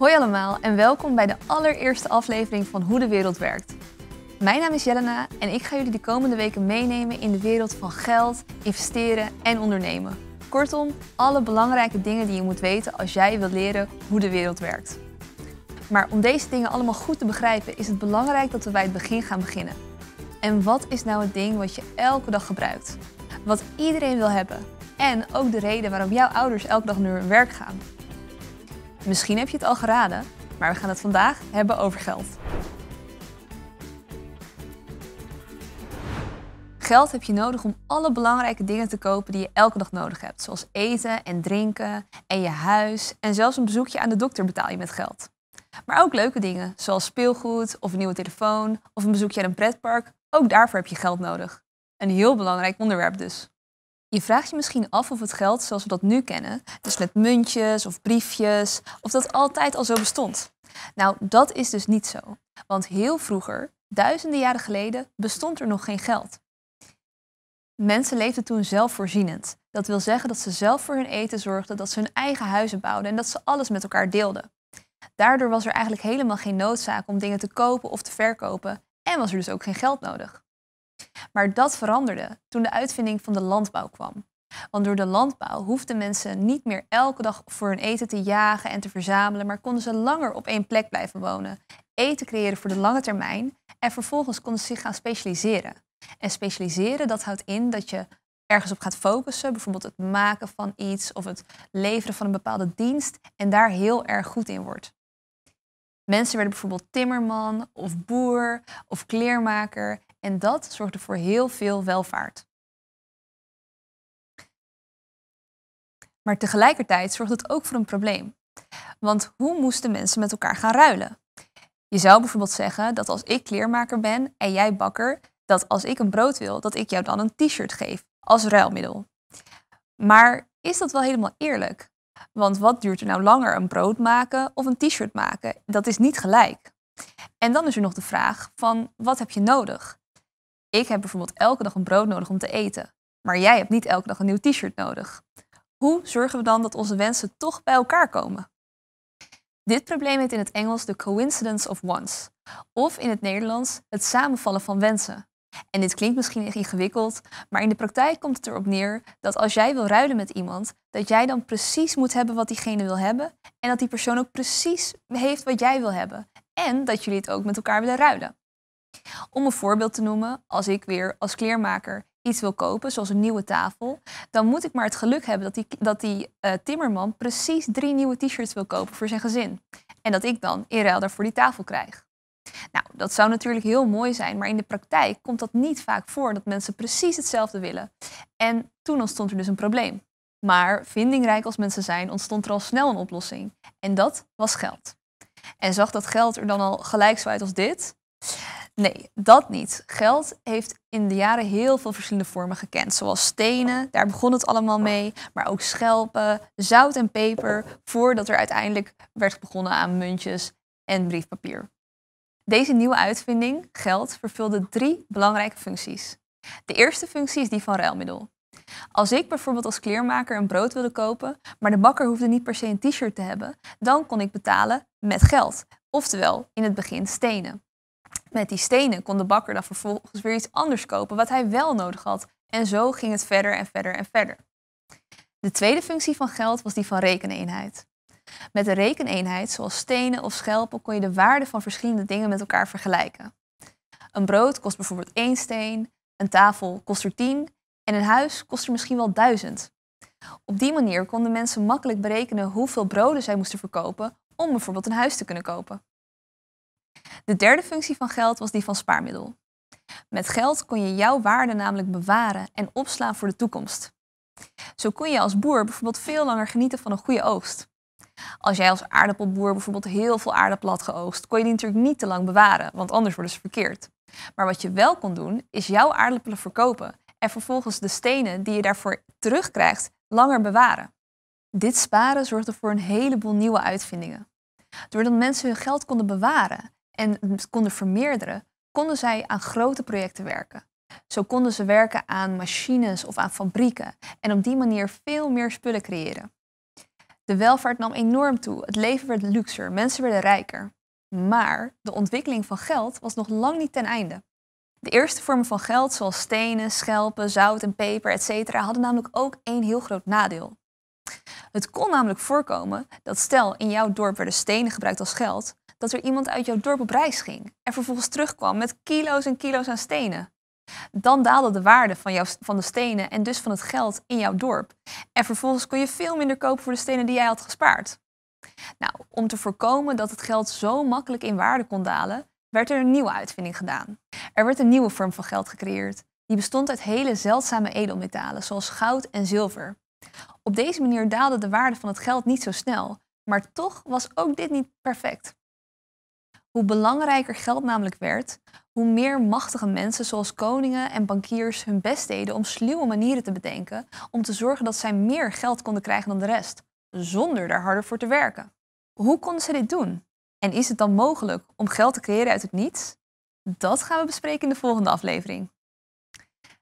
Hoi allemaal en welkom bij de allereerste aflevering van Hoe de Wereld Werkt. Mijn naam is Jelena en ik ga jullie de komende weken meenemen in de wereld van geld, investeren en ondernemen. Kortom, alle belangrijke dingen die je moet weten als jij wilt leren hoe de wereld werkt. Maar om deze dingen allemaal goed te begrijpen is het belangrijk dat we bij het begin gaan beginnen. En wat is nou het ding wat je elke dag gebruikt? Wat iedereen wil hebben en ook de reden waarom jouw ouders elke dag naar hun werk gaan. Misschien heb je het al geraden, maar we gaan het vandaag hebben over geld. Geld heb je nodig om alle belangrijke dingen te kopen die je elke dag nodig hebt, zoals eten en drinken en je huis en zelfs een bezoekje aan de dokter betaal je met geld. Maar ook leuke dingen, zoals speelgoed of een nieuwe telefoon of een bezoekje aan een pretpark, ook daarvoor heb je geld nodig. Een heel belangrijk onderwerp dus. Je vraagt je misschien af of het geld zoals we dat nu kennen, dus met muntjes of briefjes, of dat altijd al zo bestond. Nou, dat is dus niet zo. Want heel vroeger, duizenden jaren geleden, bestond er nog geen geld. Mensen leefden toen zelfvoorzienend. Dat wil zeggen dat ze zelf voor hun eten zorgden, dat ze hun eigen huizen bouwden en dat ze alles met elkaar deelden. Daardoor was er eigenlijk helemaal geen noodzaak om dingen te kopen of te verkopen en was er dus ook geen geld nodig. Maar dat veranderde toen de uitvinding van de landbouw kwam. Want door de landbouw hoefden mensen niet meer elke dag voor hun eten te jagen en te verzamelen, maar konden ze langer op één plek blijven wonen, eten creëren voor de lange termijn en vervolgens konden ze zich gaan specialiseren. En specialiseren, dat houdt in dat je ergens op gaat focussen, bijvoorbeeld het maken van iets of het leveren van een bepaalde dienst en daar heel erg goed in wordt. Mensen werden bijvoorbeeld timmerman of boer of kleermaker en dat zorgde voor heel veel welvaart. Maar tegelijkertijd zorgde het ook voor een probleem. Want hoe moesten mensen met elkaar gaan ruilen? Je zou bijvoorbeeld zeggen dat als ik kleermaker ben en jij bakker, dat als ik een brood wil, dat ik jou dan een t-shirt geef als ruilmiddel. Maar is dat wel helemaal eerlijk? Want wat duurt er nou langer, een brood maken of een t-shirt maken? Dat is niet gelijk. En dan is er nog de vraag van wat heb je nodig? Ik heb bijvoorbeeld elke dag een brood nodig om te eten, maar jij hebt niet elke dag een nieuw t-shirt nodig. Hoe zorgen we dan dat onze wensen toch bij elkaar komen? Dit probleem heet in het Engels de coincidence of wants, of in het Nederlands het samenvallen van wensen. En dit klinkt misschien ingewikkeld, maar in de praktijk komt het erop neer dat als jij wil ruilen met iemand, dat jij dan precies moet hebben wat diegene wil hebben en dat die persoon ook precies heeft wat jij wil hebben en dat jullie het ook met elkaar willen ruilen. Om een voorbeeld te noemen, als ik weer als kleermaker iets wil kopen, zoals een nieuwe tafel, dan moet ik maar het geluk hebben dat die, dat die uh, timmerman precies drie nieuwe t-shirts wil kopen voor zijn gezin. En dat ik dan in ruil daarvoor die tafel krijg. Nou, dat zou natuurlijk heel mooi zijn, maar in de praktijk komt dat niet vaak voor dat mensen precies hetzelfde willen. En toen ontstond er dus een probleem. Maar vindingrijk als mensen zijn, ontstond er al snel een oplossing. En dat was geld. En zag dat geld er dan al gelijk zo uit als dit? Nee, dat niet. Geld heeft in de jaren heel veel verschillende vormen gekend. Zoals stenen, daar begon het allemaal mee. Maar ook schelpen, zout en peper. Voordat er uiteindelijk werd begonnen aan muntjes en briefpapier. Deze nieuwe uitvinding, geld, vervulde drie belangrijke functies. De eerste functie is die van ruilmiddel. Als ik bijvoorbeeld als kleermaker een brood wilde kopen, maar de bakker hoefde niet per se een t-shirt te hebben, dan kon ik betalen met geld. Oftewel, in het begin stenen. Met die stenen kon de bakker dan vervolgens weer iets anders kopen wat hij wel nodig had. En zo ging het verder en verder en verder. De tweede functie van geld was die van rekeneenheid. Met een rekeneenheid, zoals stenen of schelpen, kon je de waarde van verschillende dingen met elkaar vergelijken. Een brood kost bijvoorbeeld één steen, een tafel kost er tien en een huis kost er misschien wel duizend. Op die manier konden mensen makkelijk berekenen hoeveel broden zij moesten verkopen om bijvoorbeeld een huis te kunnen kopen. De derde functie van geld was die van spaarmiddel. Met geld kon je jouw waarde namelijk bewaren en opslaan voor de toekomst. Zo kon je als boer bijvoorbeeld veel langer genieten van een goede oogst. Als jij als aardappelboer bijvoorbeeld heel veel aardappelen had geoogst, kon je die natuurlijk niet te lang bewaren, want anders worden ze verkeerd. Maar wat je wel kon doen, is jouw aardappelen verkopen en vervolgens de stenen die je daarvoor terugkrijgt langer bewaren. Dit sparen zorgde voor een heleboel nieuwe uitvindingen. Doordat mensen hun geld konden bewaren en konden vermeerderen, konden zij aan grote projecten werken. Zo konden ze werken aan machines of aan fabrieken en op die manier veel meer spullen creëren. De welvaart nam enorm toe, het leven werd luxer, mensen werden rijker. Maar de ontwikkeling van geld was nog lang niet ten einde. De eerste vormen van geld, zoals stenen, schelpen, zout en peper, etc., hadden namelijk ook één heel groot nadeel. Het kon namelijk voorkomen dat stel in jouw dorp werden stenen gebruikt als geld, dat er iemand uit jouw dorp op reis ging en vervolgens terugkwam met kilo's en kilo's aan stenen. Dan daalde de waarde van, jouw, van de stenen en dus van het geld in jouw dorp. En vervolgens kon je veel minder kopen voor de stenen die jij had gespaard. Nou, om te voorkomen dat het geld zo makkelijk in waarde kon dalen, werd er een nieuwe uitvinding gedaan. Er werd een nieuwe vorm van geld gecreëerd. Die bestond uit hele zeldzame edelmetalen, zoals goud en zilver. Op deze manier daalde de waarde van het geld niet zo snel, maar toch was ook dit niet perfect. Hoe belangrijker geld namelijk werd, hoe meer machtige mensen zoals koningen en bankiers hun best deden om sluwe manieren te bedenken om te zorgen dat zij meer geld konden krijgen dan de rest, zonder daar harder voor te werken. Hoe konden ze dit doen? En is het dan mogelijk om geld te creëren uit het niets? Dat gaan we bespreken in de volgende aflevering.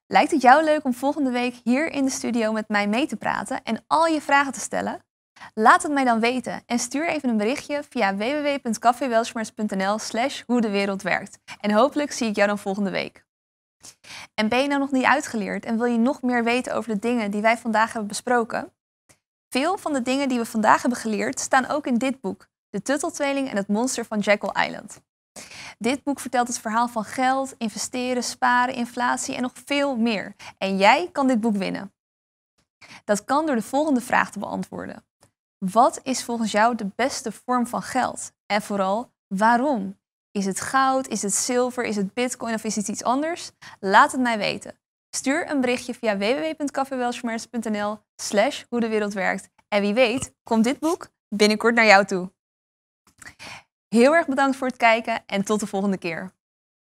Lijkt het jou leuk om volgende week hier in de studio met mij mee te praten en al je vragen te stellen? Laat het mij dan weten en stuur even een berichtje via www.caféwelshmers.nl slash hoe de wereld werkt. En hopelijk zie ik jou dan volgende week. En ben je nou nog niet uitgeleerd en wil je nog meer weten over de dingen die wij vandaag hebben besproken? Veel van de dingen die we vandaag hebben geleerd staan ook in dit boek, De Tutteltweeling en het monster van Jekyll Island. Dit boek vertelt het verhaal van geld, investeren, sparen, inflatie en nog veel meer. En jij kan dit boek winnen. Dat kan door de volgende vraag te beantwoorden. Wat is volgens jou de beste vorm van geld? En vooral, waarom? Is het goud, is het zilver, is het bitcoin of is het iets anders? Laat het mij weten. Stuur een berichtje via www.caféwelschmerz.nl slash hoe de wereld werkt. En wie weet, komt dit boek binnenkort naar jou toe. Heel erg bedankt voor het kijken en tot de volgende keer.